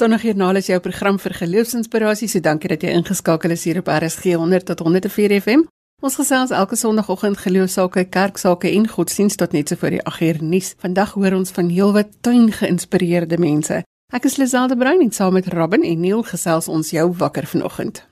Sondagjoernaal is jou program vir geloofsinspirasie. So dankie dat jy ingeskakel is hier op RSG 100 tot 104 FM. Ons gesels elke Sondagoggend geloofsake, kerksake en godsdienst tot net so voor die 8 uur nuus. Vandag hoor ons van heelwat tuin geïnspireerde mense. Ek is Liselde Bruin en saam met Robin en Neil gesels ons jou wakker vanoggend.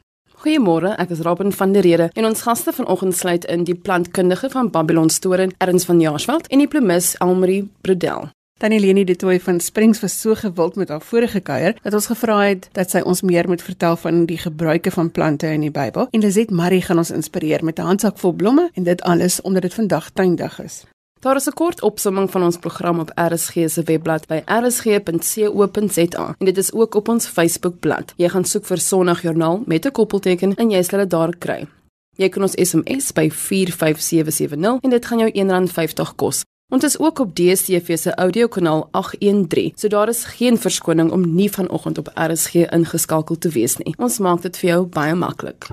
Goeiemôre, ek is Robin van der Rede en ons gaste vanoggend sluit in die plantkundige van Babylon Storen, Erns van Jaarsveld en die plumis Elmarie Brodel. Danielenie de Tooi van Springs was so gewild met haar vorige kuier dat ons gevra het dat sy ons meer moet vertel van die gebruike van plante in die Bybel. En Lizet Marie gaan ons inspireer met 'n handsak vol blomme en dit alles omdat dit vandag tuindag is. Daar is 'n kort opsomming van ons program op RSG se webblad by rsg.co.za en dit is ook op ons Facebookblad. Jy gaan soek vir Sondagjoernaal met 'n koppelteken en jy sal dit daar kry. Jy kan ons SMS by 45770 en dit gaan jou R1.50 kos. Ons is ook op DStv se audiokanaal 813. So daar is geen verskoning om nie vanoggend op RSG ingeskakel te wees nie. Ons maak dit vir jou baie maklik.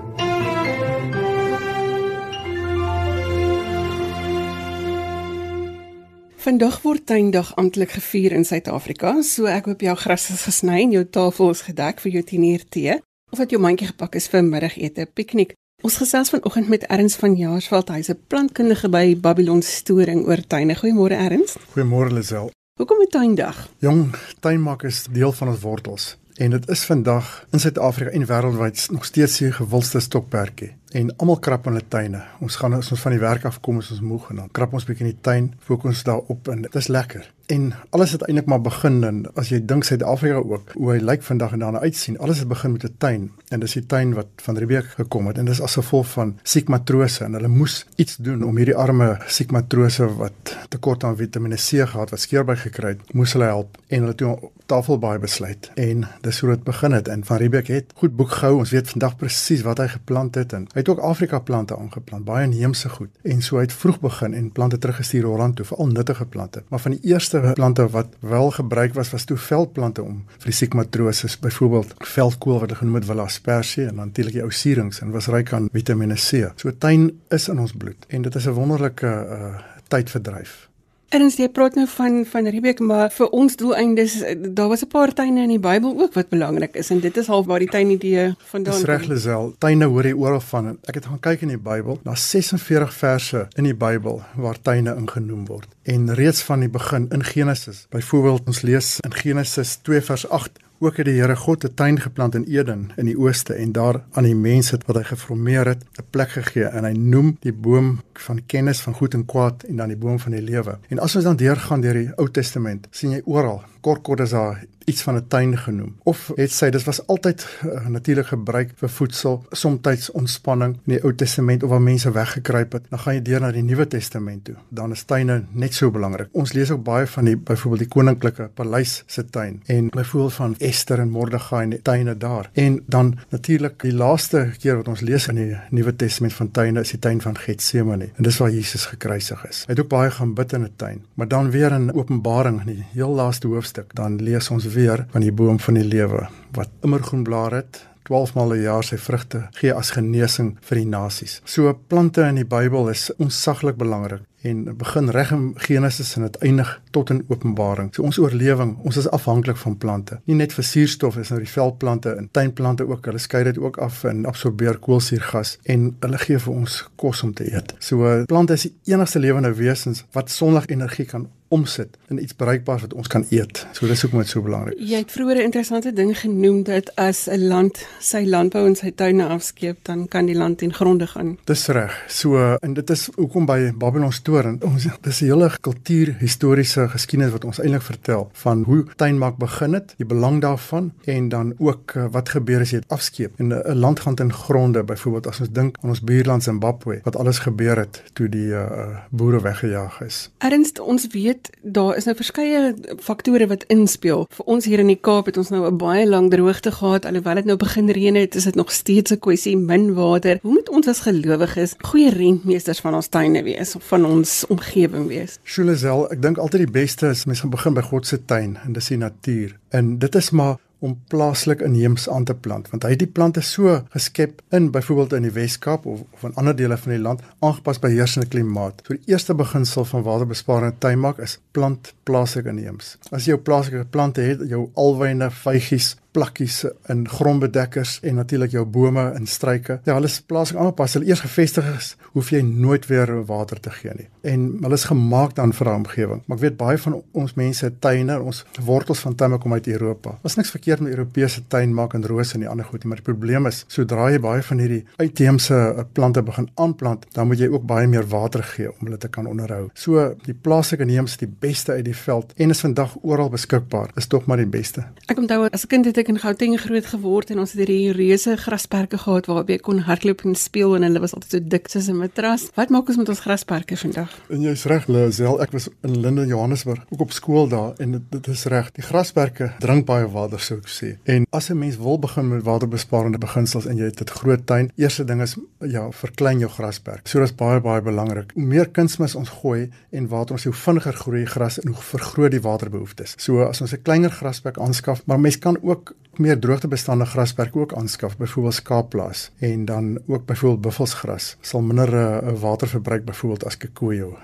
Vandag word tuindag amptelik gevier in Suid-Afrika. So ek hoop jou gras is gesny en jou tafel is gedek vir jou 10uur tee of dat jou mandjie gepak is vir middagete, piknik Ons gesels vanoggend met Erns van Jaarsveld, hy's 'n plantkundige by Babylon Storing oor tuine. Goeiemôre Erns. Goeiemôre Lisel. Hoekom 'n tuindag? Jong, tuinmaak is deel van ons wortels en dit is vandag in Suid-Afrika en wêreldwyd nog steeds die gewildste stokperdjie en almal krap in hulle tuine. Ons gaan as ons van die werk af kom, is ons moeg en dan krap ons bietjie in die tuin, fokus daarop en dit is lekker. En alles het eintlik maar begin en as jy dink Suid-Afrika ook, hoe hy lyk vandag en daarna uitsien, alles het begin met 'n tuin en dis die tuin wat van Riebeek gekom het en dis as gevolg van siek matrose en hulle moes iets doen om hierdie arme siek matrose wat tekort aan Vitamiene C gehad wat skeurbuik gekry het, moes hulle help en hulle toe Tafelbaai besluit en dis hoe dit begin het en van Riebeek het goed boek gehou. Ons weet vandag presies wat hy geplant het en hy het ook Afrika plante aangeplant, baie inheemse goed. En so het vroeg begin en plante teruggestuur Holland toe, veral nuttige plante. Maar van die eerste plante wat wel gebruik was, was toe veldplante om vir die siek matroses, byvoorbeeld veldkool wat genoem het Villa asperge en natuurlik die ou sierings en was ryk aan Vitamiene C. So tuin is in ons bloed en dit is 'n wonderlike uh, tydverdryf. Ernst, jy praat nou van van Riebeek, maar vir ons doeleindes daar was 'n paar tuine in die Bybel ook wat belangrik is en dit is half waar die tuinidee vandaan kom. Dis reg Lisel, tuine hoor jy oral van. Ek het gaan kyk in die Bybel, daar 46 verse in die Bybel waar tuine ingenoem word. En reeds van die begin in Genesis, byvoorbeeld ons lees in Genesis 2 vers 8 Ook het die Here God 'n tuin geplant in Eden in die ooste en daar aan die mense wat hy geformeer het, 'n plek gegee en hy noem die boom van kennis van goed en kwaad en dan die boom van die lewe. En as ons dan deurgaan deur die Ou Testament, sien jy oral kort kort is daar iets van 'n tuin genoem. Of het sy dit was altyd uh, natuurlik gebruik vir voedsel, soms ontspanning in die Ou Testament of waar mense weggekruip het. Dan gaan jy deur na die Nuwe Testament toe. Dan is tuine net so belangrik. Ons lees ook baie van die byvoorbeeld die koninklike paleis se tuin en byvoorbeeld van Ester en Mordegai en die tuine daar. En dan natuurlik die laaste keer wat ons lees in die Nuwe Testament van tuine is die tuin van Getsemane. En dis waar Jesus gekruisig is. Hy het ook baie gaan bid in 'n tuin. Maar dan weer in Openbaring, in die heel laaste hoofstuk, dan lees ons weer van die boom van die lewe wat immergroen blare het 12 maal 'n jaar sy vrugte gee as genesing vir die nasies. So plante in die Bybel is onsaglik belangrik en begin reg in Genesis en dit eindig tot in Openbaring. So ons oorlewing, ons is afhanklik van plante. Nie net vir suurstof is nou die veldplante en tuinplante ook, hulle skei dit ook af en absorbeer koolsuurgas en hulle gee vir ons kos om te eet. So plante is die enigste lewende wesens wat sonligenergie kan omsit in iets bereikbaars wat ons kan eet. So dis hoekom dit so belangrik is. Jy het vroeër 'n interessante ding genoem dat as 'n land sy landbou en sy tuine afskeep, dan kan die land in gronde gaan. Dis reg. So en dit is hoekom by Babylon Storen, ons dis 'n hele kultuur historiese geskiedenis wat ons eintlik vertel van hoe tuinmaak begin het, die belang daarvan en dan ook uh, wat gebeur as jy dit afskeep. En 'n land gaan in gronde, byvoorbeeld as ons dink aan ons buurland Zimbabwe, wat alles gebeur het toe die uh, boere weggejaag is. Ernst, ons weet weet daar is nou verskeie faktore wat inspel. Vir ons hier in die Kaap het ons nou 'n baie lang droogte gehad. Alhoewel dit nou begin reën het, is dit nog steeds 'n kwessie min water. Hoe moet ons as gelowiges goeie rentmeesters van ons tuine wees of van ons omgewing wees? Schulezel, ek dink altyd die beste is mens gaan begin by God se tuin en dis die natuur. En dit is maar om plaaslik inheems aan te plant want hy het die plante so geskep in byvoorbeeld in die Wes-Kaap of, of in ander dele van die land aangepas by heersende klimaat. So die eerste beginsel van waterbesparende tuinmaak is plant plaaslik inheems. As jy jou plaaslike plante het, jou alwyne, vygies, plakkies in grondbedekkers en natuurlik jou bome en struike. Ja, hulle is plaaslik almal pas hulle eers gevestig is, hoef jy nooit weer water te gee nie. En hulle is gemaak dan vir 'n omgewing. Maar ek weet baie van ons mense tuine, ons wortels van tuine kom uit Europa. Was niks verkeerd met Europese tuin maak en rose en die ander goed nie, maar die probleem is, sodra jy baie van hierdie uitheemse eh, plante begin aanplant, dan moet jy ook baie meer water gee om hulle te kan onderhou. So die plaaslike neems die beste uit die veld en is vandag oral beskikbaar. Is tog maar die beste. Ek onthou as 'n kind het ek in Gauteng groot geword en ons het hierdie reuse grasperke gehad waarop jy kon hardloop en speel en hulle was altyd so dik soos 'n matras. Wat maak ons met ons grasperke vandag? En jy's reg, Lisel, ek was in Linden Johannesburg ook op skool daar en dit, dit is reg. Die grasperke drink baie water sou ek sê. En as 'n mens wil begin met waterbesparende beginsels en jy het 'n groot tuin, eerste ding is ja, verklein jou grasperk. So dis baie baie belangrik. Hoe meer kunsmis ons gooi en water ons hoe vinniger groei gras en hoe vergroot die waterbehoeftes. So as ons 'n kleiner grasperk aanskaf, maar mens kan ook meer droogtebestande grasperk ook aanskaf, byvoorbeeld skaapplaas en dan ook byvoorbeeld buffelsgras sal minder uh, water verbruik byvoorbeeld as kikoejo.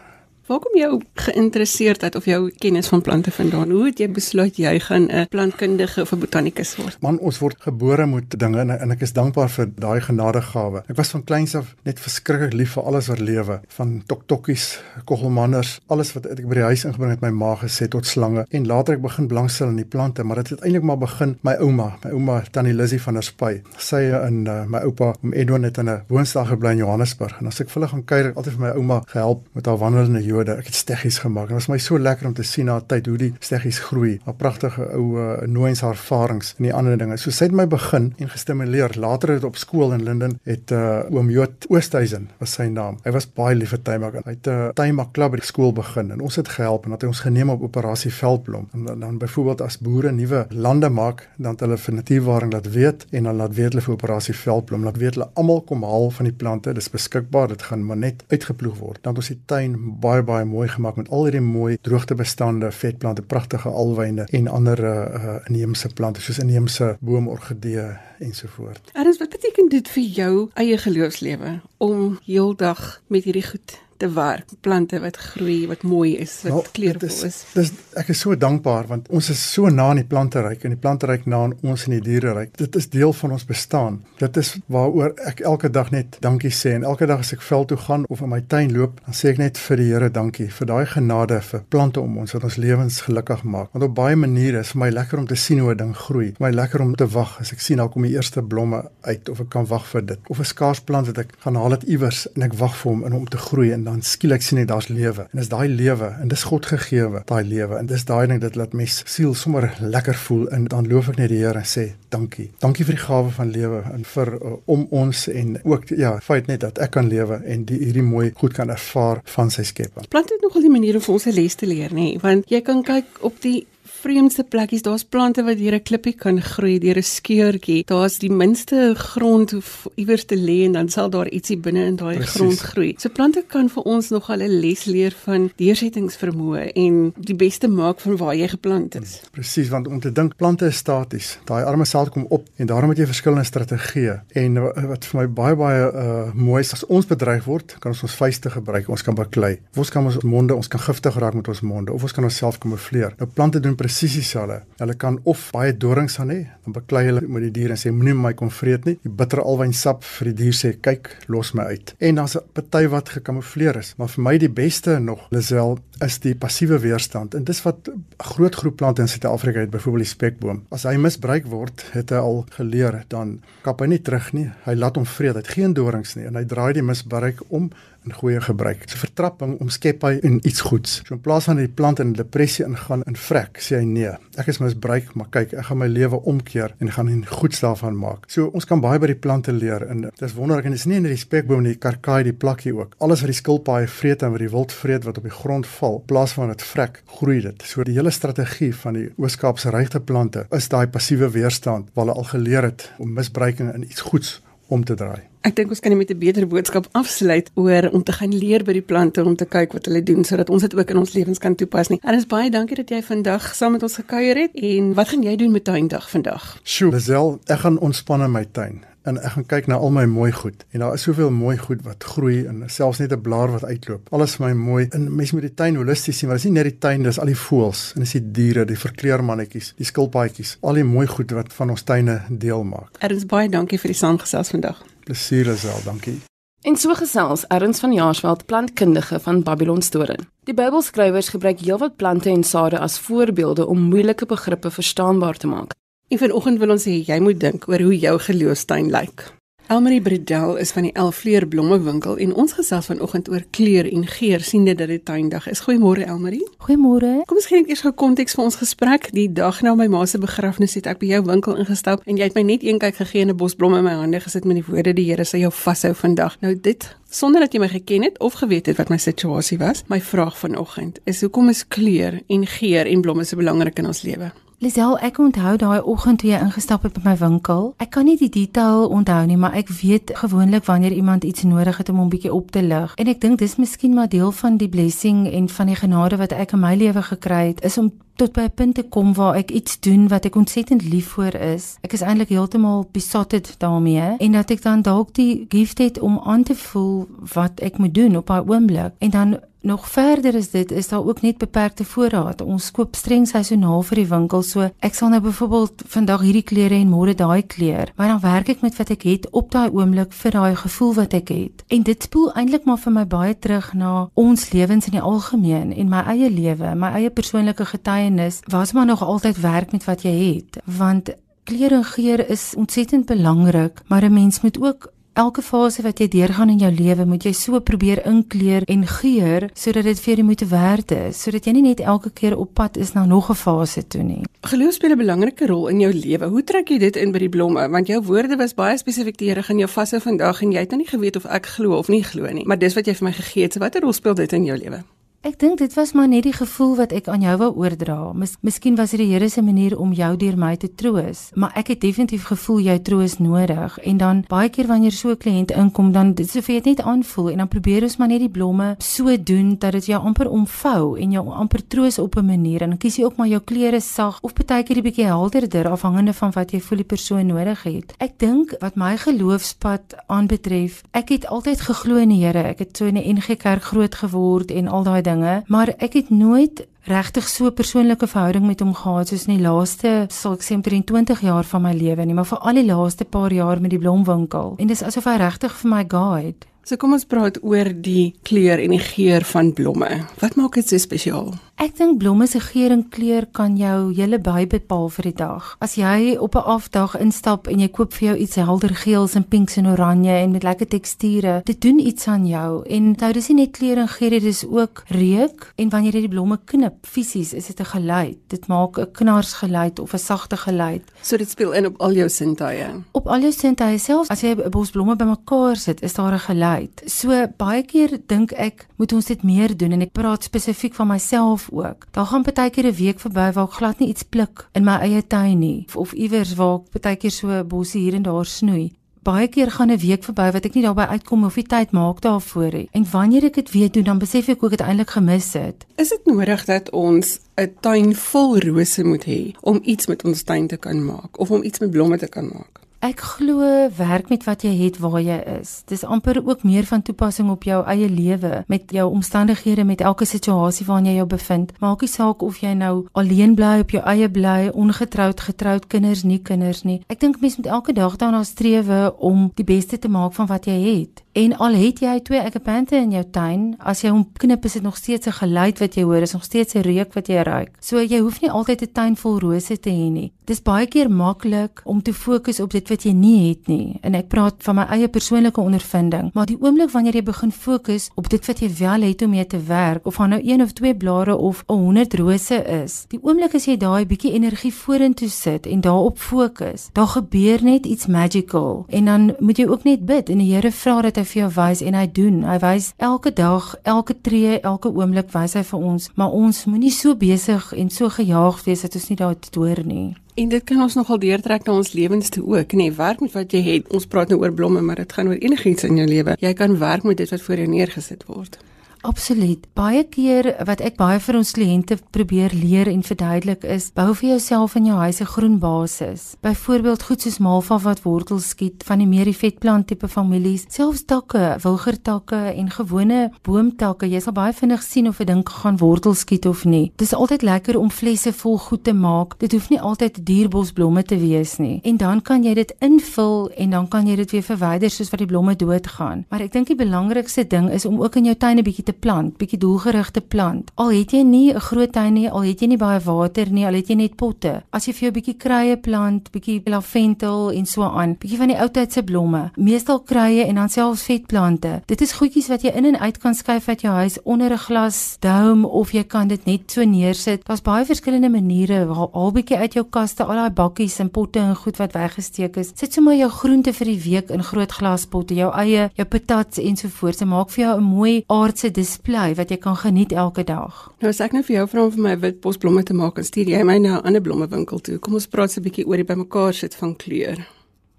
Waar kom jou geïnteresseerdheid of jou kennis van plante vandaan? Hoe het jy besluit jy gaan 'n plantkundige of 'n botanikus word? Man, ons word gebore met dinge en, en ek is dankbaar vir daai genadegawe. Ek was van kleins af net verskriklik lief vir alles wat lewe, van toktokkies, kogelmanners, alles wat ek by die huis ingebring het my ma gesê tot slange en later ek begin belangstel in die plante, maar dit het eintlik maar begin my ouma, my ouma Tannie Lizzie van der Spy. Sy en uh, my oupa, oom Edwin het in 'n woonstel gebly in Johannesburg en as ek vir hulle gaan kuier, altyd vir my ouma gehelp met haar wandelende jode. Ek het steggies gemaak. Dit was my so lekker om te sien na tyd hoe die steggies groei. 'n Pragtige ou uh, nooiens ervarings en die ander dinge. So sy het my begin en gestimuleer. Later het op skool in Linden het uh, oom Jood Oosthuizen was sy naam. Hy was baie lief vir tuinmaak. Hy het 'n uh, tuinmaak klub by die skool begin en ons het gehelp en dat hy ons geneem op operasie Veldblom. En dan, dan byvoorbeeld as boere nuwe lande maak, dan het hulle vir natuurwaring laat weet en dan laat weet hulle vir operasie Veldblom. Laat weet hulle almal kom haal van die plante. Dis beskikbaar. Dit gaan maar net uitgeploeg word. Dan ons die tuin baie baie mooi gemaak met al hierdie mooi droogtebestande vetplante, pragtige alwyne en ander uh, inheemse plante soos inheemse boomorgidee ensovoort. Erns, wat beteken dit vir jou eie geloofslewe om heeldag met hierdie goed te werk, plante wat groei, wat mooi is, wat nou, kleurvol is, is. Dis ek is so dankbaar want ons is so na in die planteryk en die planteryk na in ons in die diereryk. Dit is deel van ons bestaan. Dit is waaroor ek elke dag net dankie sê en elke dag as ek veld toe gaan of in my tuin loop, dan sê ek net vir die Here dankie vir daai genade vir plante om ons wat ons lewens gelukkig maak. Want op baie maniere is vir my lekker om te sien hoe 'n ding groei. Vir my lekker om te wag as ek sien daar kom die eerste blomme uit of ek kan wag vir dit. Of 'n skaars plant wat ek gaan haal dit iewers en ek wag vir hom in om te groei en dan skielik sien jy daar's lewe. En dis daai lewe en dis God gegeewe daai lewe. En dis daai ding dit laat mens siel sommer lekker voel en dan loof ek net die Here en sê dankie. Dankie vir die gawe van lewe en vir uh, om ons en ook ja feit net dat ek kan lewe en die hierdie mooi goed kan ervaar van sy skepping. Plante het nogal die manier om vir ons 'n les te leer nê want jy kan kyk op die vreemdste plekkies. Daar's plante wat deur 'n klippie kan groei, deur 'n skeurtjie. Daar's die minste grond iewers te lê en dan sal daar ietsie binne in daai grond groei. So plante kan vir ons nogal 'n les leer van deursettingsvermoë en die beste maak van waar jy geplant is. Hmm, Presies, want om te dink plante is staties. Daai arme saad kom op en daarom het jy verskillende strategieë. En wat vir my baie baie uh mooi is as ons bedreig word, kan ons ons vuiste gebruik. Ons kan baklei. Ons kan ons monde, ons kan giftig raak met ons monde of ons kan onsself kamoufleer. Nou plante doen presies dieselfde. Hulle kan of baie dorings aan hê, dan beklei hulle met die dier en sê moenie my kom vreet nie. Die bitter alwynsap vir die dier sê kyk, los my uit. En dan's 'n party wat gekamoufleer is, maar vir my die beste nog, Lisel, is die passiewe weerstand. En dis wat 'n groot groep plante in Suid-Afrika het, byvoorbeeld die spekboom. As hy misbruik word, het hy al geleer, dan kap hy nie terug nie. Hy laat hom vreet. Hy het geen dorings nie en hy draai die misbruik om in goeie gebruik. So vertrapping omskep hy in iets goeds. So in plaas van dat die plant in depressie ingaan en vrek, sê hy nee. Ek is misbruik, maar kyk, ek gaan my lewe omkeer en gaan 'n goeds daarvan maak. So ons kan baie by die plante leer en dis wonderlik en dit is nie net die spekboom nie, die karkaai, die plakkie ook. Alles wat die skilpaaie vreet en wat die wild vreet wat op die grond val, in plaas van dit vrek, groei dit. So die hele strategie van die Oos-Kaapse regte plante is daai passiewe weerstand waar hulle al geleer het om misbruiking in iets goeds om te draai. Ek dink ons kan met 'n beter boodskap afsluit oor om te gaan leer by die plante om te kyk wat hulle doen sodat ons dit ook in ons lewens kan toepas nie. Is baie dankie dat jy vandag saam met ons gekuier het en wat gaan jy doen met tuindag vandag? Sjoe, Lisel, ek gaan ontspan in my tuin. En ek gaan kyk na al my mooi goed en daar is soveel mooi goed wat groei en selfs net 'n blaar wat uitloop. Alles vir my mooi. En mense moet die tuin holisties sien, maar dit is nie net die tuin, dis al die voëls en dis die diere, die verkleurmannetjies, die skilpaadjies, al die mooi goed wat van ons tuine deel maak. Erns baie dankie vir die saamgesels vandag. Plesier is wel, dankie. En so gesels Erns van Jaarsveld, plantkundige van Babylon Storen. Die Bybelskrywers gebruik heelwat plante en sade as voorbeelde om moeilike begrippe verstaanbaar te maak. En vanoggend wil ons hê jy moet dink oor hoe jou geloofstuin lyk. Elmarie Bredel is van die Elfleur Blommewinkel en ons gesels vanoggend oor kleur en geur siende dat dit tuindag is. Goeiemôre Elmarie. Goeiemôre. Kom ons gee eers gou konteks vir ons gesprek. Die dag na my ma se begrafnis het ek by jou winkel ingestap en jy het my net een kyk gegee en 'n bos blomme in my hande gesit met die woorde die Here sal jou vashou vandag. Nou dit sonder dat jy my geken het of geweet het wat my situasie was. My vraag vanoggend is hoekom is kleur en geur en blomme so belangrik in ons lewe? Lisel, ek onthou daai oggend toe jy ingestap het by my winkel. Ek kan nie die detail onthou nie, maar ek weet gewoonlik wanneer iemand iets nodig het om hom bietjie op te lig. En ek dink dis miskien maar deel van die blessing en van die genade wat ek in my lewe gekry het, is om tot by 'n punt te kom waar ek iets doen wat ek ontsettend lief vir is. Ek is eintlik heeltemal besotted daarmee en dat ek dan dalk die gift het om aan te voel wat ek moet doen op daai oomblik en dan Nog verder is dit is daar ook net beperkte voorraad. Ons koop streng seisoonaal vir die winkel. So ek sal nou byvoorbeeld vandag hierdie klere en môre daai kleur. Maar dan werk ek met wat ek het op daai oomblik vir daai gevoel wat ek het. En dit spoel eintlik maar vir my baie terug na ons lewens in die algemeen en my eie lewe, my eie persoonlike getuienis. Was maar nog altyd werk met wat jy het, want kleur en geur is ontsettend belangrik, maar 'n mens moet ook elke fase wat jy deurgaan in jou lewe, moet jy so probeer inkleer en geur sodat dit vir jou moet werd is, sodat jy nie net elke keer op pad is na nog 'n fase toe nie. Geloof speel 'n belangrike rol in jou lewe. Hoe trek jy dit in by die blomme? Want jou woorde was baie spesifiek die Here gaan jou vashou vandag en jy het nou nie geweet of ek glo of nie glo nie. Maar dis wat jy vir my gegee het. So watter rol speel dit in jou lewe? Ek dink dit was maar net die gevoel wat ek aan jou wou oordra. Mis, miskien was dit die Here se manier om jou deur my te troos, maar ek het definitief gevoel jy troos nodig. En dan baie keer wanneer so 'n kliënt inkom, dan dit sou vir dit net aanvoel en dan probeer ons maar net die blomme so doen dat dit jou amper omvou en jou amper troos op 'n manier. En dan kies jy ook maar jou kleure sag of partykeer 'n bietjie helderder afhangende van wat jy voel die persoon nodig het. Ek dink wat my geloofspad aanbetref, ek het altyd geglo in die Here. Ek het so in 'n NG Kerk groot geword en al daai dinge, maar ek het nooit regtig so 'n persoonlike verhouding met hom gehad soos in die laaste, sal ek sê omtrent 20 jaar van my lewe nie, maar vir al die laaste paar jaar met die blomwinkel. En dis asof hy regtig vir my guide. So kom ons praat oor die kleur en die geur van blomme. Wat maak dit so spesiaal? Ek dink blomme se geur en kleur kan jou hele by bepaal vir die dag. As jy op 'n afdag instap en jy koop vir jou iets helder geels en pinks en oranje en met lekker teksture, dit doen iets aan jou. En nou dis nie net kleur en geur, dit is ook reuk en wanneer jy die blomme knip, fisies is dit 'n geluid. Dit maak 'n knarsgeluid of 'n sagte geluid. So dit speel in op al jou sintuie. Op al jou sintuie self, as jy 'n bos blomme bymekaar sit, is daar 'n geluid. So baie keer dink ek moet ons dit meer doen en ek praat spesifiek van myself ook. Daar gaan baie keer 'n week verby waar ek glad nie iets pluk in my eie tuin nie of, of iewers waar ek baie keer so 'n bosie hier en daar snoei. Baie keer gaan 'n week verby wat ek nie daarby uitkom of die tyd maak daarvoor nie. En wanneer ek dit weer doen, dan besef ek ook ek het eintlik gemis het. Is dit nodig dat ons 'n tuin vol rose moet hê om iets met ons tuin te kan maak of om iets met blomme te kan maak? Ek glo werk met wat jy het waar jy is. Dis amper ook meer van toepassing op jou eie lewe met jou omstandighede met elke situasie waarin jy jou bevind. Maak nie saak of jy nou alleen bly op jou eie bly, ongetroud, getroud, kinders, nie kinders nie. Ek dink mense moet elke dag daarna strewe om die beste te maak van wat jy het. En al het jy twee ekepante in jou tuin, as jy hom knip is dit nog steeds 'n geluid wat jy hoor, is nog steeds 'n reuk wat jy ruik. So jy hoef nie altyd 'n tuin vol rose te hê nie. Dis baie keer maklik om te fokus op dit wat jy nie het nie. En ek praat van my eie persoonlike ondervinding, maar die oomblik wanneer jy begin fokus op dit wat jy wel het om mee te werk, of nou een of twee blare of 'n 100 rose is, die oomblik as jy daai bietjie energie vorentoe sit en daarop fokus, dan gebeur net iets magical. En dan moet jy ook net bid en die Here vra dat hy vir jou wys en hy doen. Hy wys elke dag, elke tree, elke oomblik wys hy vir ons, maar ons moenie so besig en so gejaag wees dat ons nie daar te hoor nie. En dit kan ons nogal deurtrek na ons lewens toe ook, nê? Nee, werk met wat jy het. Ons praat nou oor blomme, maar dit gaan oor enigiets in jou lewe. Jy kan werk met dit wat voor jou neergesit word. Absoluut. Baie keer wat ek baie vir ons kliënte probeer leer en verduidelik is, bou vir jouself in jou huis 'n groen basis. Byvoorbeeld goed soos malva wat wortels skiet van die meer die vetplant tipe families, selfs takke, wilgertakke en gewone boomtakke. Jy sal baie vinnig sien of 'n ding gaan wortels skiet of nie. Dis altyd lekker om flesse vol goed te maak. Dit hoef nie altyd dierbosblomme te wees nie. En dan kan jy dit invul en dan kan jy dit weer verwyder soos wat die blomme doodgaan. Maar ek dink die belangrikste ding is om ook in jou tuin 'n bietjie plant, bietjie doelgerigte plant. Al het jy nie 'n groot tuin nie, al het jy nie baie water nie, al het jy net potte. As jy vir jou bietjie kruie plant, bietjie lavendel en so aan, bietjie van die ou tydse blomme, meestal kruie en dan selfs vetplante. Dit is goedjies wat jy in en uit kan skuif uit jou huis onder 'n glas dome of jy kan dit net so neersit. Daar's baie verskillende maniere. Haal bietjie uit jou kaste al daai bakkies en potte en goed wat weggesteek is. Sit sommer jou groente vir die week in groot glaspotte, jou eie, jou patats ensovoorts en maak vir jou 'n mooi aardse display wat jy kan geniet elke dag. Nou as ek nou vir jou vra om vir my wit bosblomme te maak, stuur jy my na 'n ander blommewinkel toe. Kom ons praat 'n bietjie oor die bymekaar sit van kleur.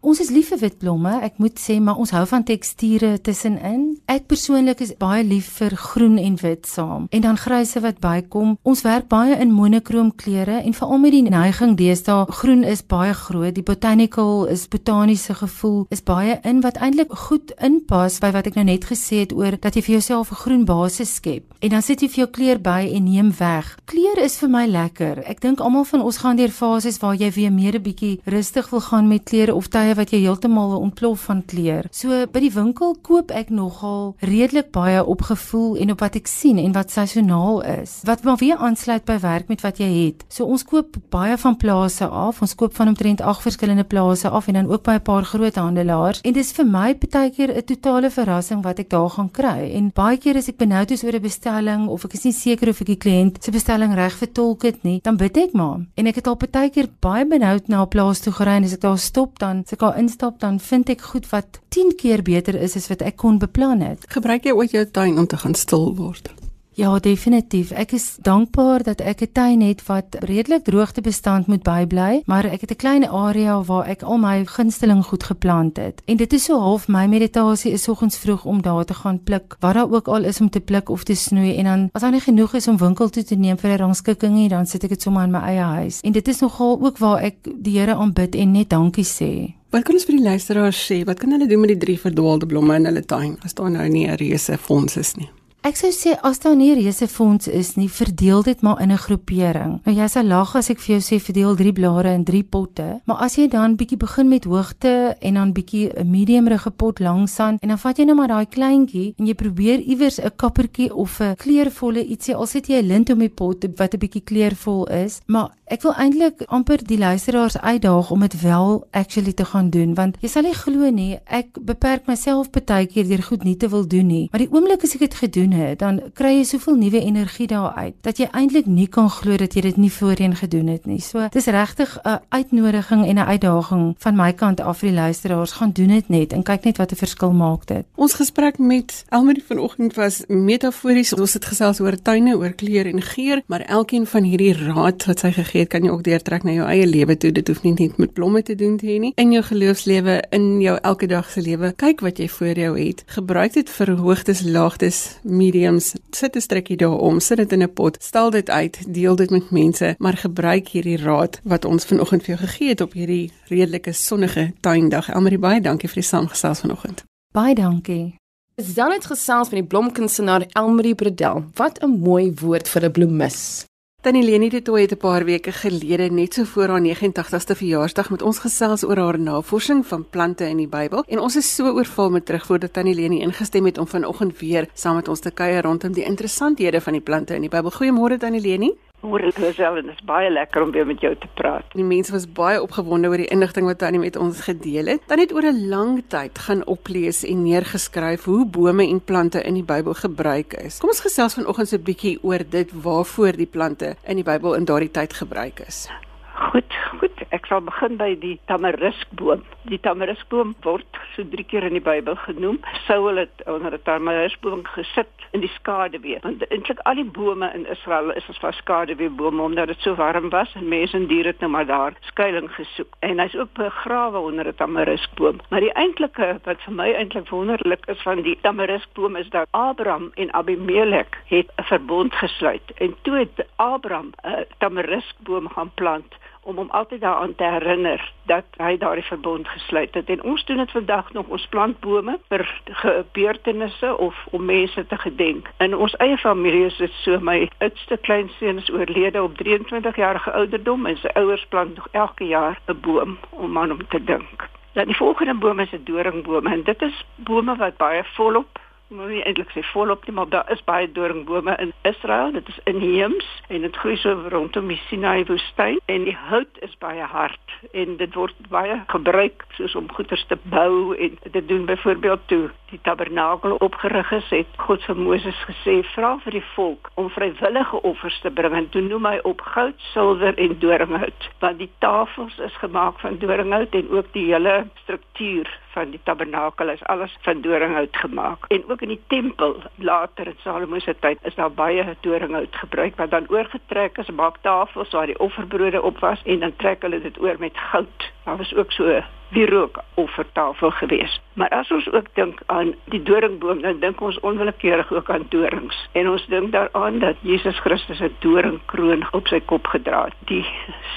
Ons is lief vir wit blomme, ek moet sê, maar ons hou van teksture tussenin. Ek persoonlik is baie lief vir groen en wit saam en dan gryse wat bykom. Ons werk baie in monokroom kleure en veral met die neiging deesdae groen is baie groot. Die botanical is botaniese gevoel is baie in wat eintlik goed inpas by wat ek nou net gesê het oor dat jy vir jouself 'n groen basis skep. En dan sit jy vir jou kleur by en neem weg. Kleur is vir my lekker. Ek dink almal van ons gaan deur fases waar jy weer meer 'n bietjie rustig wil gaan met kleure of tye wat jy heeltemal ontplof van kleur. So by die winkel koop ek nogal redelik baie op gevoel en op wat ek sien en wat seisoonaal is. Wat maar weer aansluit by werk met wat jy het. So ons koop baie van plase af. Ons koop van omtrent 8 verskillende plase af en dan ook by 'n paar groot handelaars. En dis vir my baie keer 'n totale verrassing wat ek daar gaan kry. En baie keer as ek benoud is oor 'n bestelling of ek is nie seker of ek die kliënt se bestelling reg vertolk het nie, dan bid ek maar. En ek het al baie keer baie benoud na 'n plaas toe gery en as ek daar stop dan se daar instap dan vind ek goed wat 10 keer beter is as wat ek kon beplan het. Gebruik jy ooit jou tuin om te gaan stil word? Ja, definitief. Ek is dankbaar dat ek 'n tuin het wat redelik droogtebestand moet bybly, maar ek het 'n klein area waar ek al my gunsteling goed geplant het. En dit is so half my meditasie is soggens vroeg om daar te gaan pluk, wat daar ook al is om te pluk of te snoei en dan as daar nie genoeg is om winkel toe te neem vir 'n rangskikking nie, dan sit ek dit sommer in my eie huis. En dit is nogal ook waar ek die Here aanbid en net dankie sê. Wat kan ons vir die luisteraars sê? Wat kan hulle doen met die drie verdwaalde blomme in hulle tuin as daar nou nie 'n reuse fonds is nie? Ek sou sê as daar nie reuse fonds is nie, verdeel dit maar in 'n groepering. Nou jy sal lag as ek vir jou sê verdeel 3 blare in 3 potte, maar as jy dan bietjie begin met hoogte en dan bietjie 'n medium rige pot langs aan en dan vat jy nou maar daai kleintjie en jy probeer iewers 'n kappertjie of 'n kleurvolle ietsie, al sit jy 'n lint om die pot wat 'n bietjie kleurvol is, maar ek wil eintlik amper die luisteraars uitdaag om dit wel actually te gaan doen want jy sal nie glo nie, ek beperk myself baie keer deur goed nie te wil doen nie, maar die oomblik as ek dit gedoen het, dan kry jy soveel nuwe energie daaruit dat jy eintlik nie kan glo dat jy dit nie voorheen gedoen het nie. So dis regtig 'n uitnodiging en 'n uitdaging van my kant af vir die luisteraars, gaan doen dit net en kyk net wat 'n verskil maak dit. Ons gesprek met Elmarie vanoggend was metafories. Ons het gesels oor tuine, oor kleur en geur, maar elkeen van hierdie raad wat sy gegee het, kan jy ook deurtrek na jou eie lewe toe. Dit hoef nie net met blomme te doen te hê nie. In jou geloofslewe, in jou elke dag se lewe, kyk wat jy voor jou het. Gebruik dit vir hoogtes, laagtes, mediums. Sit 'n strikkie daaroor, sit dit in 'n pot, stel dit uit, deel dit met mense, maar gebruik hierdie raad wat ons vanoggend vir jou gegee het op hierdie redelike sonnige tuindag. Elmarie baie dankie vir die saamgesels vanoggend. Baie dankie. Is dan net gesels met die blomkunstenaar Elmarie Bredel. Wat 'n mooi woord vir 'n bloemis. Tannie Leni het toe 'n paar weke gelede net so voor haar 89ste verjaarsdag met ons gesels oor haar navorsing van plante in die Bybel en ons is so oorval met terugvoer dat Tannie Leni ingestem het om vanoggend weer saam met ons te kuier rondom die interessanthede van die plante in die Bybel. Goeiemôre Tannie Leni. Môre Lisel en dit is baie lekker om weer met jou te praat. Die mense was baie opgewonde oor die inligting wat Tannie met ons gedeel het. Tannie het oor 'n lang tyd gaan oplees en neergeskryf hoe bome en plante in die Bybel gebruik is. Kom ons gesels vanoggend so 'n bietjie oor dit waarvoor die plante in die Bybel in daardie tyd gebruik is. Goed, goed. Ek sal begin by die tamariskboom. Die tamariskboom word so drie keer in die Bybel genoem. Saul het onder 'n tamariskboom gesit in die skaduwee. Want eintlik al die bome in Israel is as vas skaduweebome omdat dit so warm was en mense en diere het nou maar daar skuilings gesoek. En hy's ook begrawe onder 'n tamariskboom. Maar die eintlike wat vir my eintlik wonderlik is van die tamariskboom is dat Abraham en Abimelek het 'n verbond gesluit. En toe het Abraham 'n tamariskboom gaan plant om hom altyd daaraan te herinner dat hy daardie verbond gesluit het. En ons doen dit vandag nog ons plant bome vir gebeurtenisse of om mense te gedenk. In ons eie familie is dit so my oudste kleinseun is oorlede op 23 jarige ouderdom en sy ouers plant nog elke jaar 'n boom om aan hom te dink. Dan die volgende boom is 'n doringboom en dit is bome wat baie volop moet nie eintlik sê volop nie, maar daar is baie doringbome in Israel. Dit is inheems en dit groei so rondom die Sinai woestyn en die hout is baie hard en dit word baie gebruik soos om goeder te bou en dit doen byvoorbeeld toe die tabernakel opgerig is, het God vir Moses gesê: "Vra vir die volk om vrywillige offers te bring." En toe noem hy op goud, silwer en doringhout, want die tafels is gemaak van doringhout en ook die hele struktuur van die tabernakel is alles van doringhout gemaak. En ook in die tempel later in Salomo se tyd is daar baie doringhout gebruik wat dan oorgetrek is op tafels waar die offerbrode op was en dan trek hulle dit oor met goud. Daar was ook so wierook offertafel gewees. Maar as ons ook dink aan die doringboom, dan dink ons onwillekeurig ook aan dorings. En ons dink daaraan dat Jesus Christus 'n doringkroon op sy kop gedra het. Die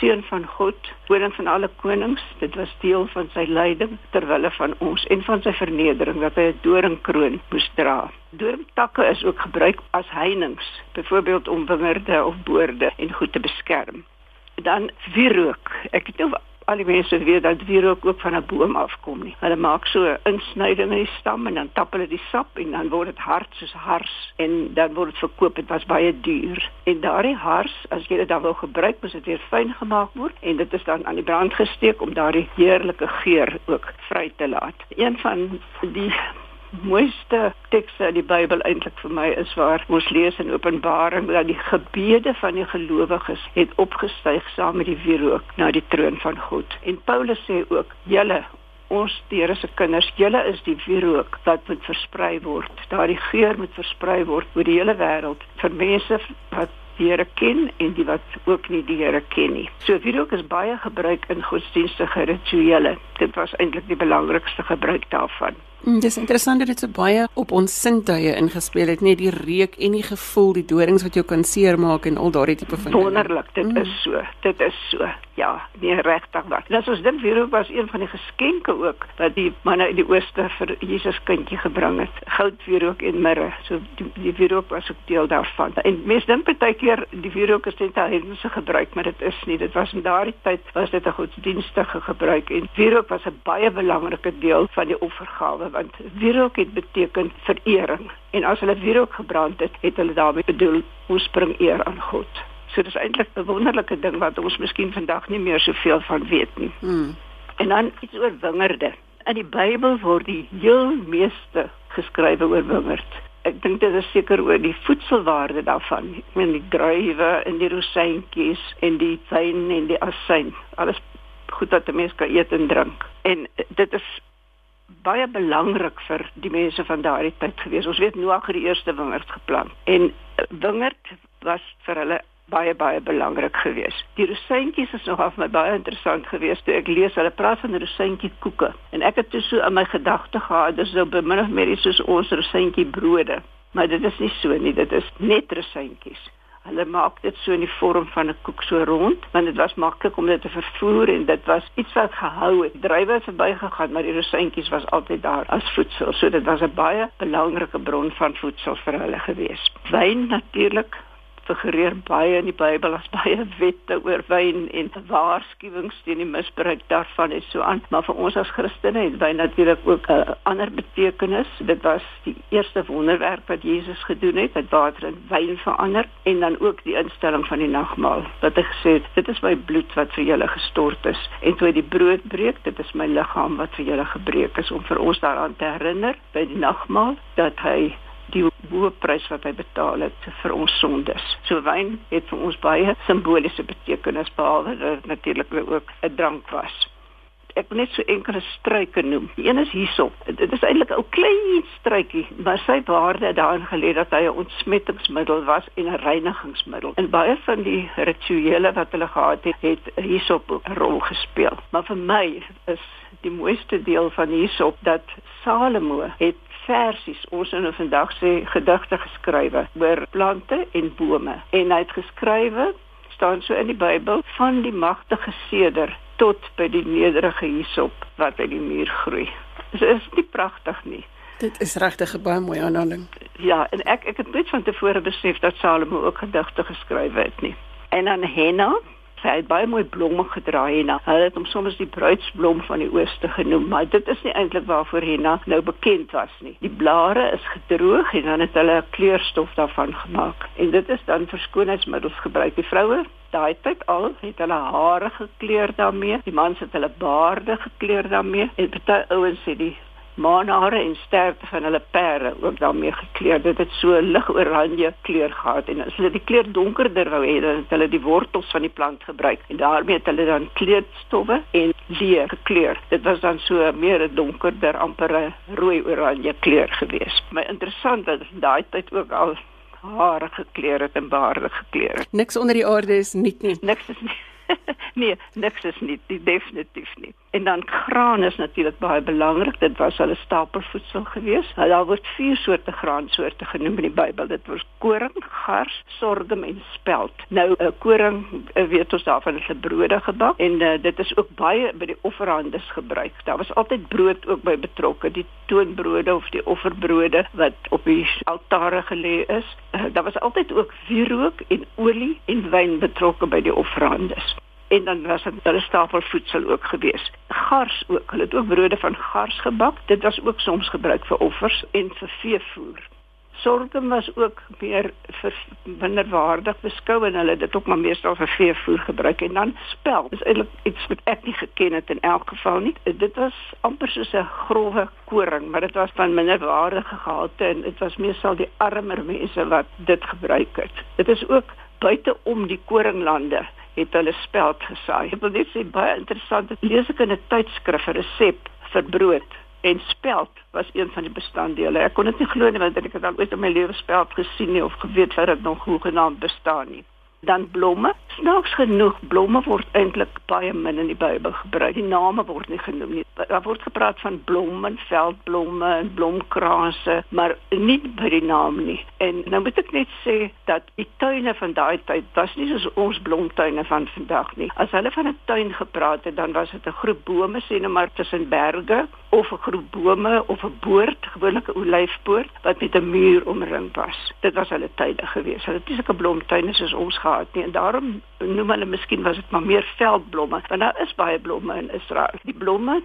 seun van God, koning van alle konings, dit was deel van sy lyding ter wille van ons en van sy vernedering dat hy 'n doringkroon moes dra. Doringtakke is ook gebruik as heininge, byvoorbeeld om wingerde of boorde en goed te beskerm. Dan wierook. Ek het nou al die mense weet dat wierook ook van 'n boom afkom nie. Hulle maak so 'n insnyding in die stam en dan tap hulle die sap en dan word dit hard soos hars en dan word dit verkoop. Dit was baie duur. En daardie hars, as jy dit dan wil gebruik, moet dit weer fyn gemaak word en dit is dan aan die brand gesteek om daardie heerlike geur ook vry te laat. Een van die mooiste tekste in die Bybel eintlik vir my is waar ons lees in Openbaring dat die gebede van die gelowiges het opgestyg saam met die wierook na die troon van God. En Paulus sê ook: "Julle ons Here se kinders, julle is die wierook wat moet versprei word. Daardie geur moet versprei word oor die hele wêreld vir mense wat die Here ken en die wat ook nie die Here ken nie. So wierook is baie gebruik in godsdienstige rituele. Dit was eintlik die belangrikste gebruik daarvan. Mm, dis interessant dat dit so baie op ons sintuie ingespeel het, net die reuk en die gevoel, die dorings wat jou kan seermaak en al daardie tipe van Wonderlik, dit mm. is so. Dit is so. Ja, nie regtig waar. Dit is dink wierook was een van die geskenke ook wat die manne uit die ooste vir Jesus kindjie gebring het. Goud wierook en mirre. So die, die wierook was ook deel daarvan. En mense dink baie keer die wierook is net 'n heidense gebruik, maar dit is nie. Dit was in daardie tyd was dit 'n godsdienstige gebruik en wierook was 'n baie belangrike deel van die offergawe want wierook het beteken verering en as hulle wierook gebrand het, het hulle daarmee bedoel ons bring eer aan God. So dis eintlik 'n wonderlike ding wat ons miskien vandag nie meer soveel van weet nie. Hmm. En dan iets oor wingerde. In die Bybel word die heel meeste geskrywe oor wingerd. Ek dink dit is seker oor die voedselwaarde daarvan. Ek meen die druiwe en die rosientjies en die wyn en die asyn. Alles goed wat 'n mens kan eet en drink. En dit is baie belangrik vir die mense van daardie tyd gewees. Ons weet Noag het die eerste wingerd geplant en wingerd was vir hulle baie baie belangrik geweest. Die rosientjies is nog af my baie interessant geweest toe ek lees hulle praat van rosientjie koeke en ek het toe so in my gedagte gehad dis nou min of meer soos ons rosientjie brode, maar dit is nie so nie, dit is net rosientjies. Hulle maak dit so in die vorm van 'n koek so rond, want dit was maklik om dit te vervoer en dit was iets wat gehou het. Drywe het verbygegaan, maar die rosientjies was altyd daar as voedsel. So dit was 'n baie belangrike bron van voedsel vir hulle gewees. Wyn natuurlik figureer baie in die Bybel as baie wette oor wyn en waarskuwings teen die misbruik daarvan en so aan. Maar vir ons as Christene het wyn natuurlik ook 'n ander betekenis. Dit was die eerste wonderwerk wat Jesus gedoen het, het water in wyn verander en dan ook die instelling van die nagmaal. Wat hy gesê het, dit is my bloed wat vir julle gestort is en toe hy die brood breek, dit is my liggaam wat vir julle gebreek is om vir ons daaraan te herinner by die nagmaal dat hy die hoë prys wat hy betaal het vir ons sondes. So wyn het vir ons baie simboliese betekenis behalwe dat dit natuurlik ook 'n drank was ek net so enkele struike noem. Die een is hierso. Dit is eintlik 'n klein struikie, maar sy waarde daarin gelê dat hy 'n ontsmettingsmiddel was en 'n reinigingsmiddel. En baie van die rituele wat hulle gehad het, het hierso 'n rol gespeel. Maar vir my is die mooiste deel van hierso dat Salomo het versies ons in vandag sê gedigte geskrywe oor plante en bome en hy het geskrywe staan so in die Bybel van die magtige seder tot by die nederige hysop wat uit die muur groei. Dit is nie pragtig nie. Dit is regtig 'n baie mooi aanhaling. Ja, en ek ek het net van tevore besef dat Salomo ook gedigte geskrywe het nie. En dan Henna, sy het baie mooi blomme gedra Henna. Hulle het hom soms die bruidsblom van die ooste genoem, maar dit is nie eintlik waarvoor Henna nou bekend was nie. Die blare is gedroog en dan het hulle 'n kleurstof daarvan gemaak. En dit is dan vir skoonheidsmiddels gebruik. Die vroue daai tyd al het hulle hare gekleur daarmee. Die mans het hulle baarde gekleur daarmee. En baie ouens het die maanhare en sterte van hulle pere ook daarmee gekleur. Dit het so lig oranje kleur gehad en as hulle die kleur donkerder wou hê, dan het hulle die wortels van die plant gebruik en daarmee het hulle dan kleurstowwe en leer gekleur. Dit was dan so meer 'n donkerder amper rooi oranje kleur geweest. My interessant dat daai tyd ook al hare gekleur het en baarde gekleur het. Niks onder die aarde is nie nie. Niks is nie. nee, niks is nie, definitief nie. En dan graan is natuurlik baie belangrik. Dit was hulle stapelvoedsel geweest. Nou, daar word vier soorte graansoorte genoem in die Bybel. Dit was koring, gars, sorghum en spelt. Nou 'n uh, koring, uh, weet ons daarvan is 'n brode gebak en uh, dit is ook baie by die offerhandes gebruik. Daar was altyd brood ook by betrokke, die toonbrode of die offerbrode wat op die altare gelê is. Uh, daar was altyd ook wierook en olie en wyn betrokke by die offerhandes en dan was dit hulle stapelvoedsel ook gewees. Gars ook, hulle het ook brode van gars gebak. Dit was ook soms gebruik vir offers en vir veevoer. Sorghum was ook meer vir minderwaardig beskou en hulle het dit ook maar meestal vir veevoer gebruik en dan spel. Dis eintlik iets wat ek nie geken het in elk geval nie. Dit was amper soos 'n grove koring, maar dit was van minderwaardige gehalte en dit was meestal die armer mense wat dit gebruik het. Dit is ook buite om die koringlande het hulle speld gesaai. Ek wil net sê baie interessant, lees ek in 'n tydskrif 'n resep vir brood en speld was een van die bestanddele. Ek kon dit nie glo nie want ek het al ooit in my lewe speld gesien nie of geweet dat dit nog hoegenaamd bestaan nie dan blomme. Snaaks genoeg blomme word eintlik baie min in die Bybel gebruik. Die name word nie genoem nie. Daar word gepraat van blomme, veldblomme en blomkrase, maar nie by die naam nie. En nou moet ek net sê dat die tuine van daai tyd was nie soos ons blomtuine van vandag nie. As hulle van 'n tuin gepraat het, dan was dit 'n groep bome sien nou maar tussen berge of 'n groep bome of 'n boord, gewoonlik 'n olyfboord wat met 'n muur omring was. Dit was hulle tuine gewees. Hulle het nie sulke blomtuine soos ons gehad nie en daarom noem hulle miskien was dit maar meer veldblomme want daar is baie blomme in Israel. Die blomme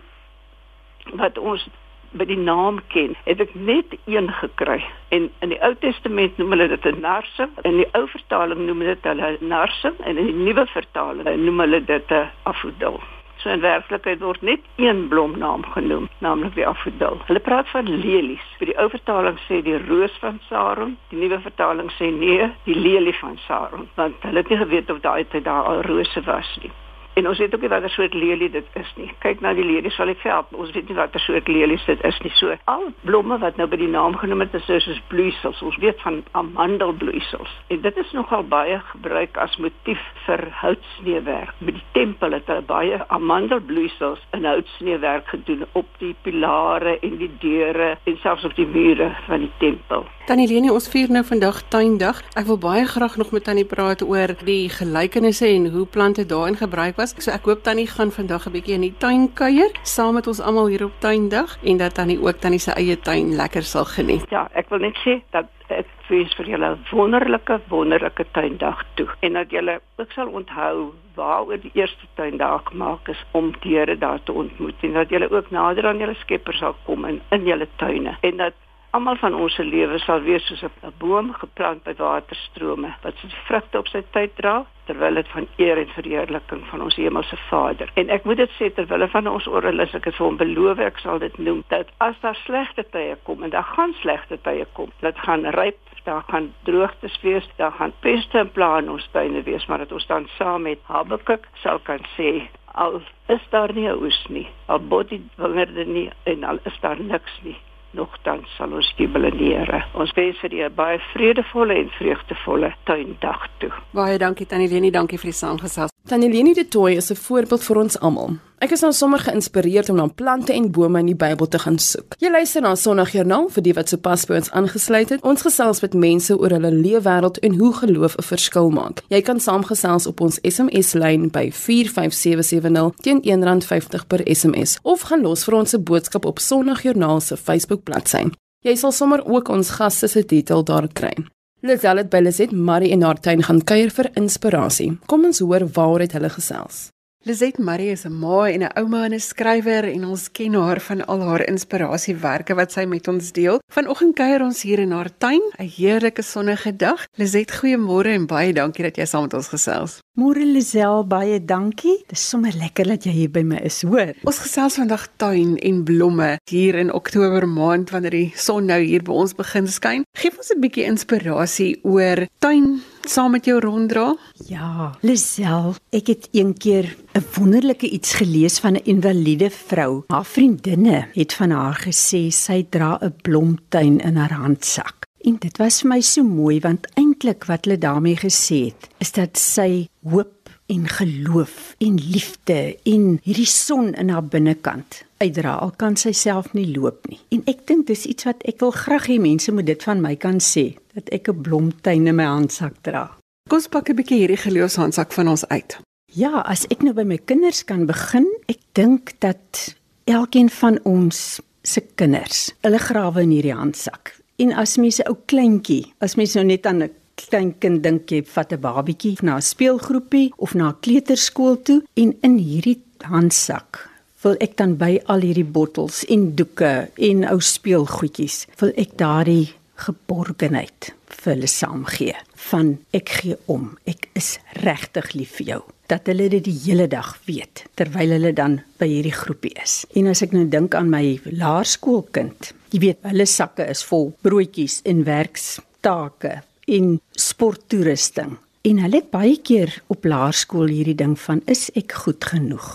wat ons by die naam ken, het ek net een gekry. En in die Ou Testament noem hulle dit 'n narsing, in die ou vertaling noem hulle dit 'n narsing en in die nuwe vertaling noem hulle dit 'n afodil. So in werklikheid word net een blomnaam genoem, naamlik die afodil. Hulle praat van lelies. By die ou vertaling sê die roos van Saron, die nuwe vertaling sê nee, die lelie van Saron, want hulle het nie geweet of daai tyd daar al rose was nie. En ons weet ook nie wat 'n soort lelie dit is nie. Kyk na die lelies van die veld. Ons weet nie wat 'n soort lelies dit is nie. So al blomme wat nou by die naam genoem het is soos bloeisels. Ons weet van amandelbloeisels. En dit is nogal baie gebruik as motief vir houtsneewerk. By die tempel het hulle baie amandelbloeisels in houtsneewerk gedoen op die pilare en die deure en selfs op die mure van die tempel. Tannie Leni, ons vier nou vandag tuindag. Ek wil baie graag nog met Tannie praat oor die gelykenisse en hoe plante daarin gebruik was. So ek hoop Tannie gaan vandag 'n bietjie in die tuin kuier saam met ons almal hier op tuindag en dat Tannie ook Tannie se eie tuin lekker sal geniet. Ja, ek wil net sê dat ek wens vir julle 'n wonderlike wonderlike tuindag toe en dat julle ook sal onthou waaroor die eerste tuindag gemaak is om diere daar te ontmoet en dat julle ook nader aan julle Skepper sal kom in in julle tuine en dat almal van ons se lewe sal wees soos 'n boom geplant by waterstrome wat sy vrugte op sy tyd dra terwyl dit van eer en verheerliking van ons hemelse Vader. En ek moet dit sê terwyl van ons orrelis ek het vir hom beloof ek sal dit noem dat as daar slegte tye kom en daar gaan slegte tye kom, dit gaan ryp daar gaan droogtes wees, daar gaan peste en plaae in ons tuine wees, maar dat ons dan saam met Habakuk sal kan sê al is daar nie 'n oes nie, al bot die wingerde nie en al is daar niks nie, nogtans sal ons jubel in die Here. Ons wens vir 'n baie vredevolle en vreugdevolle tuindag toe. Baie dankie Tannie Leni, dankie vir die saamgesels. Tannie Leni de Tooy is 'n voorbeeld vir ons almal. Ek is nou sommer geïnspireerd om na plante en bome in die Bybel te gaan soek. Jy luister na Sondagjoernaal vir die wat sopas by ons aangesluit het. Ons gesels met mense oor hulle leefwêreld en hoe geloof 'n verskil maak. Jy kan saamgesels op ons SMS-lyn by 45770 teen R1.50 per SMS of gaan los vir ons 'n boodskap op Sondagjoernaal se Facebook bladsy. Jy sal sommer ook ons gaste se detail daar kry. Lisel het by Liset Marie en haar tuin gaan kuier vir inspirasie. Kom ons hoor waar het hulle gesels. Lizet Marie is 'n ma en 'n ouma en 'n skrywer en ons ken haar van al haar inspirasiewerke wat sy met ons deel. Vanoggend kuier ons hier in haar tuin, 'n heerlike sonnige dag. Lizet, goeiemôre en baie dankie dat jy saam met ons gesels. Môre Lisel, baie dankie. Dit is sommer lekker dat jy hier by my is, hoor. Ons gesels vandag tuin en blomme hier in Oktober maand wanneer die son nou hier by ons begin skyn. Geef ons 'n bietjie inspirasie oor tuin saam met jou ronddra? Ja, Lisel, ek het eendag 'n wonderlike iets gelees van 'n invalide vrou. Haar vriendinne het van haar gesê sy dra 'n blomtuin in haar handsak. En dit was vir my so mooi want eintlik wat hulle daarmee gesê het, is dat sy hoop en geloof en liefde en hierdie son in haar binnekant uitdra al kan sy self nie loop nie. En ek dink dis iets wat ek wil graag hê mense moet dit van my kan sê dat ek 'n blomtuin in my handsak dra. Kom ons pak 'n bietjie hierdie geloofshandsak van ons uit. Ja, as ek nou by my kinders kan begin, ek dink dat elkeen van ons se kinders, hulle grawe in hierdie handsak. En as mens 'n ou kleintjie, as mens nou net aan 'n klein kind dink jy vat 'n babietjie na 'n speelgroepie of na 'n kleuterskool toe en in hierdie handsak wil ek dan by al hierdie bottels en doeke en ou speelgoedjies wil ek daardie geborgenheid vir hulle saamgee van ek gee om ek is regtig lief vir jou dat hulle dit die hele dag weet terwyl hulle dan by hierdie groepie is. En as ek nou dink aan my laerskoolkind jy weet hulle sakke is vol broodjies en werkstake en sporttoerusting en hulle het baie keer op laerskool hierdie ding van is ek goed genoeg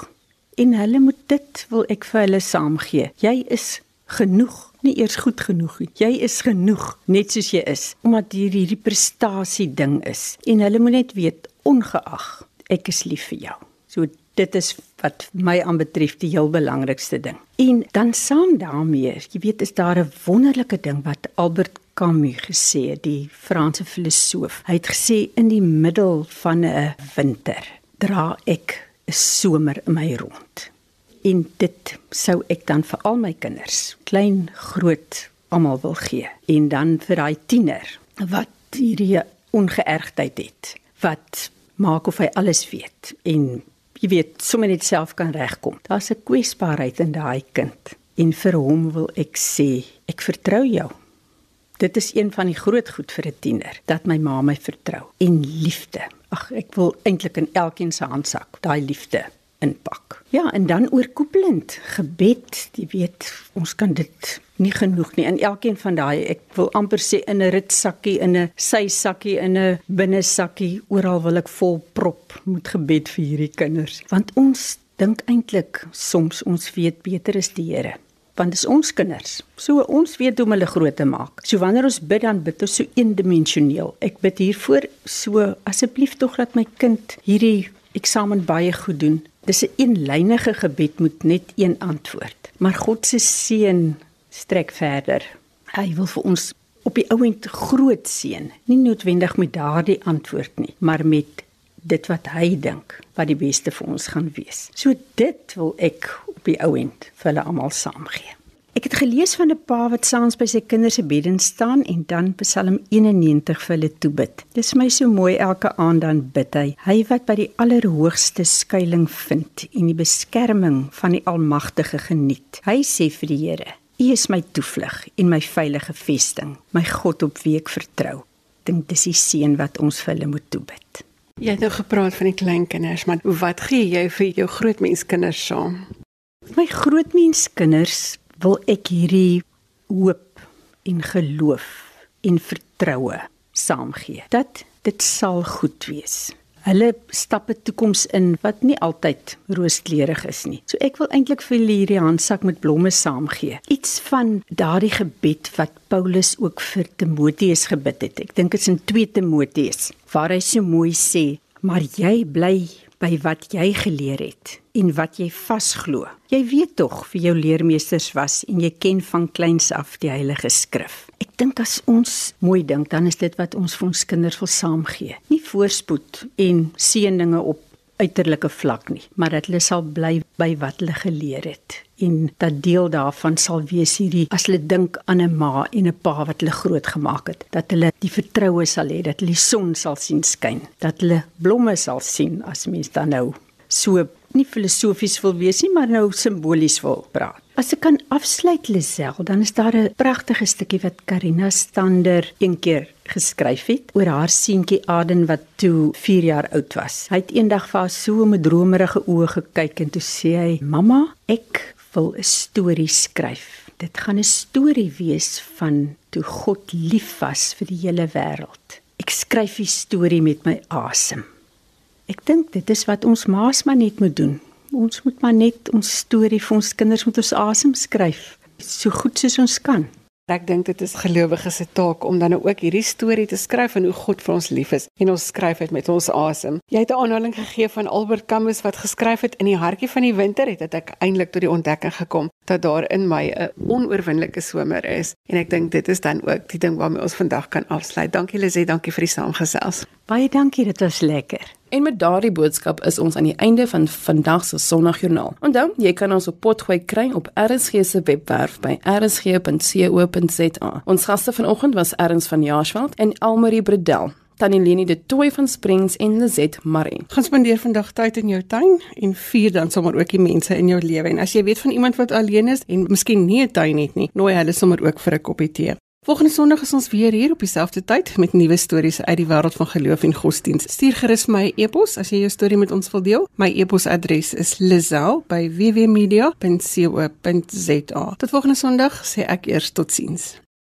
en hulle moet dit wil ek vir hulle saamgee jy is genoeg nie eers goed genoeg nie. Jy is genoeg net soos jy is, omdat hier hierdie prestasie ding is. En hulle moet net weet ongeag ek is lief vir jou. So dit is wat my aanbetref die heel belangrikste ding. En dan saam daarmee, jy weet is daar 'n wonderlike ding wat Albert Camus gesê het, die Franse filosoof. Hy het gesê in die middel van 'n winter dra ek 'n somer in my rond en dit sou ek dan vir al my kinders, klein, groot, almal wil gee. En dan vir daai tiener wat hierdie ongeërgdheid het, wat maak of hy alles weet en jy weet sommer net self kan regkom. Daar's 'n kwesbaarheid in daai kind en vir hom wil ek sê, ek vertrou jou. Dit is een van die groot goed vir 'n tiener dat my ma my vertrou en liefde. Ag, ek wil eintlik in elkeen se handsak daai liefde inpak. Ja, en dan oorkoepelend gebed, jy weet, ons kan dit nie genoeg nie. In elkeen van daai, ek wil amper sê in 'n ritsakkie, in 'n sysakkie, in 'n binnesakkie, oral wil ek vol prop met gebed vir hierdie kinders. Want ons dink eintlik soms ons weet beter as die Here want dit is ons kinders. So ons weet hoe om hulle groot te maak. So wanneer ons bid dan bid ons so eendimensioneel. Ek bid hiervoor so asseblief tog dat my kind hierdie eksamen baie goed doen. Dis 'n een eenlynige gebed moet net een antwoord. Maar God se seën strek verder. Hy wil vir ons op die ouend groot seën, nie noodwendig met daardie antwoord nie, maar met dit wat hy dink wat die beste vir ons gaan wees. So dit wil ek op die ouend vir hulle almal saamgee. Ek het gelees van 'n pa wat saans by sy kinders se beddens staan en dan Psalm 91 vir hulle toebid. Dis my so mooi elke aand dan bid hy. Hy wat by die allerhoogste skuilings vind en die beskerming van die Almagtige geniet. Hy sê vir die Here: U is my toevlug en my veilige vesting, my God op wie ek vertrou. Dink dis die seën wat ons vir hulle moet toebid. Jy het nou gepraat van die kleinkinders, maar wat gee jy vir jou grootmenskinders saam? My grootmenskinders wil ek hierdie hoop en geloof en vertroue saamgee dat dit sal goed wees. Hulle stap 'n toekoms in wat nie altyd rooskleurig is nie. So ek wil eintlik vir hulle hierdie handsak met blomme saamgee. Iets van daardie gebed wat Paulus ook vir Timoteus gebid het. Ek dink dit is in 2 Timoteus waar hy so mooi sê: "Maar jy bly by wat jy geleer het en wat jy vasglo. Jy weet tog wie jou leermeesters was en jy ken van kleins af die Heilige Skrif. Ek dink as ons mooi dink, dan is dit wat ons vir ons kinders wil saamgee. Nie voorspoed en seëninge op uiterlike vlak nie, maar dat hulle sal bly by wat hulle geleer het en dat deel daarvan sal wees hierdie as hulle dink aan 'n ma en 'n pa wat hulle grootgemaak het, dat hulle die vertroue sal hê dat hulle die son sal sien skyn, dat hulle blomme sal sien as mens dan nou so nie filosofies wil wees nie, maar nou simbolies wil praat. As ek kan afsluit Lisel, dan is daar 'n pragtige stukkie wat Karina Stander een keer geskryf het oor haar seentjie Aden wat toe 4 jaar oud was. Hy het eendag vir haar so met dromerige oë gekyk en toe sê hy: "Mamma, ek wil 'n storie skryf. Dit gaan 'n storie wees van toe God lief was vir die hele wêreld. Ek skryf die storie met my asem." Ek dink dit is wat ons maas maar net moet doen. Ons moet maar net ons storie vir ons kinders met ons asem skryf, so goed soos ons kan. Ek dink dit is gelowiges se taak om dan nou ook hierdie storie te skryf van hoe God vir ons lief is en ons skryf dit met ons asem. Jy het 'n aanhaling gegee van Albert Camus wat geskryf het in die hartjie van die winter het, het ek eintlik tot die ontdekking gekom dat daar in my 'n onoorwinnelike somer is en ek dink dit is dan ook die ding waarmee ons vandag kan afsluit. Dankie Lize, dankie vir die saamgesels. Baie dankie, dit was lekker. En met daardie boodskap is ons aan die einde van vandag se Sondagjoernaal. Onthou, jy kan ons op potgooi kry op RSG se webwerf by rsg.co.za. Ons gaste vanoggend was Erns van Jaarsveld en Almarie Bredel. Tannie Leni de Tooi van Springs en Lizet Marie. Gaan spandeer vandag tyd in jou tuin en vier dan sommer ook die mense in jou lewe. En as jy weet van iemand wat alleen is en miskien nie 'n tuin het nie, nooi hulle sommer ook vir 'n koppie tee. Volgende Sondag is ons weer hier op dieselfde tyd met nuwe stories uit die wêreld van geloof en godsdienst. Stuur gerus my e-pos as jy jou storie met ons wil deel. My e-posadres is lizel@wwmedia.co.za. Tot volgende Sondag sê ek eers totsiens.